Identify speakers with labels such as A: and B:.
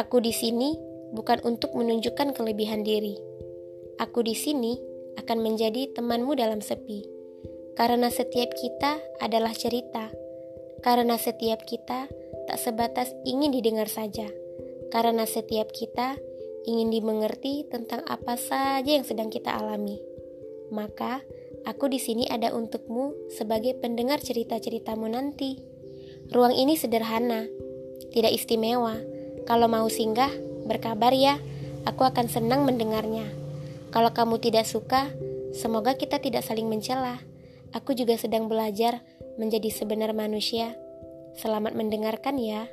A: Aku di sini bukan untuk menunjukkan kelebihan diri. Aku di sini akan menjadi temanmu dalam sepi. Karena setiap kita adalah cerita. Karena setiap kita tak sebatas ingin didengar saja. Karena setiap kita ingin dimengerti tentang apa saja yang sedang kita alami. Maka, aku di sini ada untukmu sebagai pendengar cerita-ceritamu nanti. Ruang ini sederhana, tidak istimewa. Kalau mau singgah, berkabar ya. Aku akan senang mendengarnya. Kalau kamu tidak suka, semoga kita tidak saling mencela. Aku juga sedang belajar menjadi sebenar manusia. Selamat mendengarkan ya.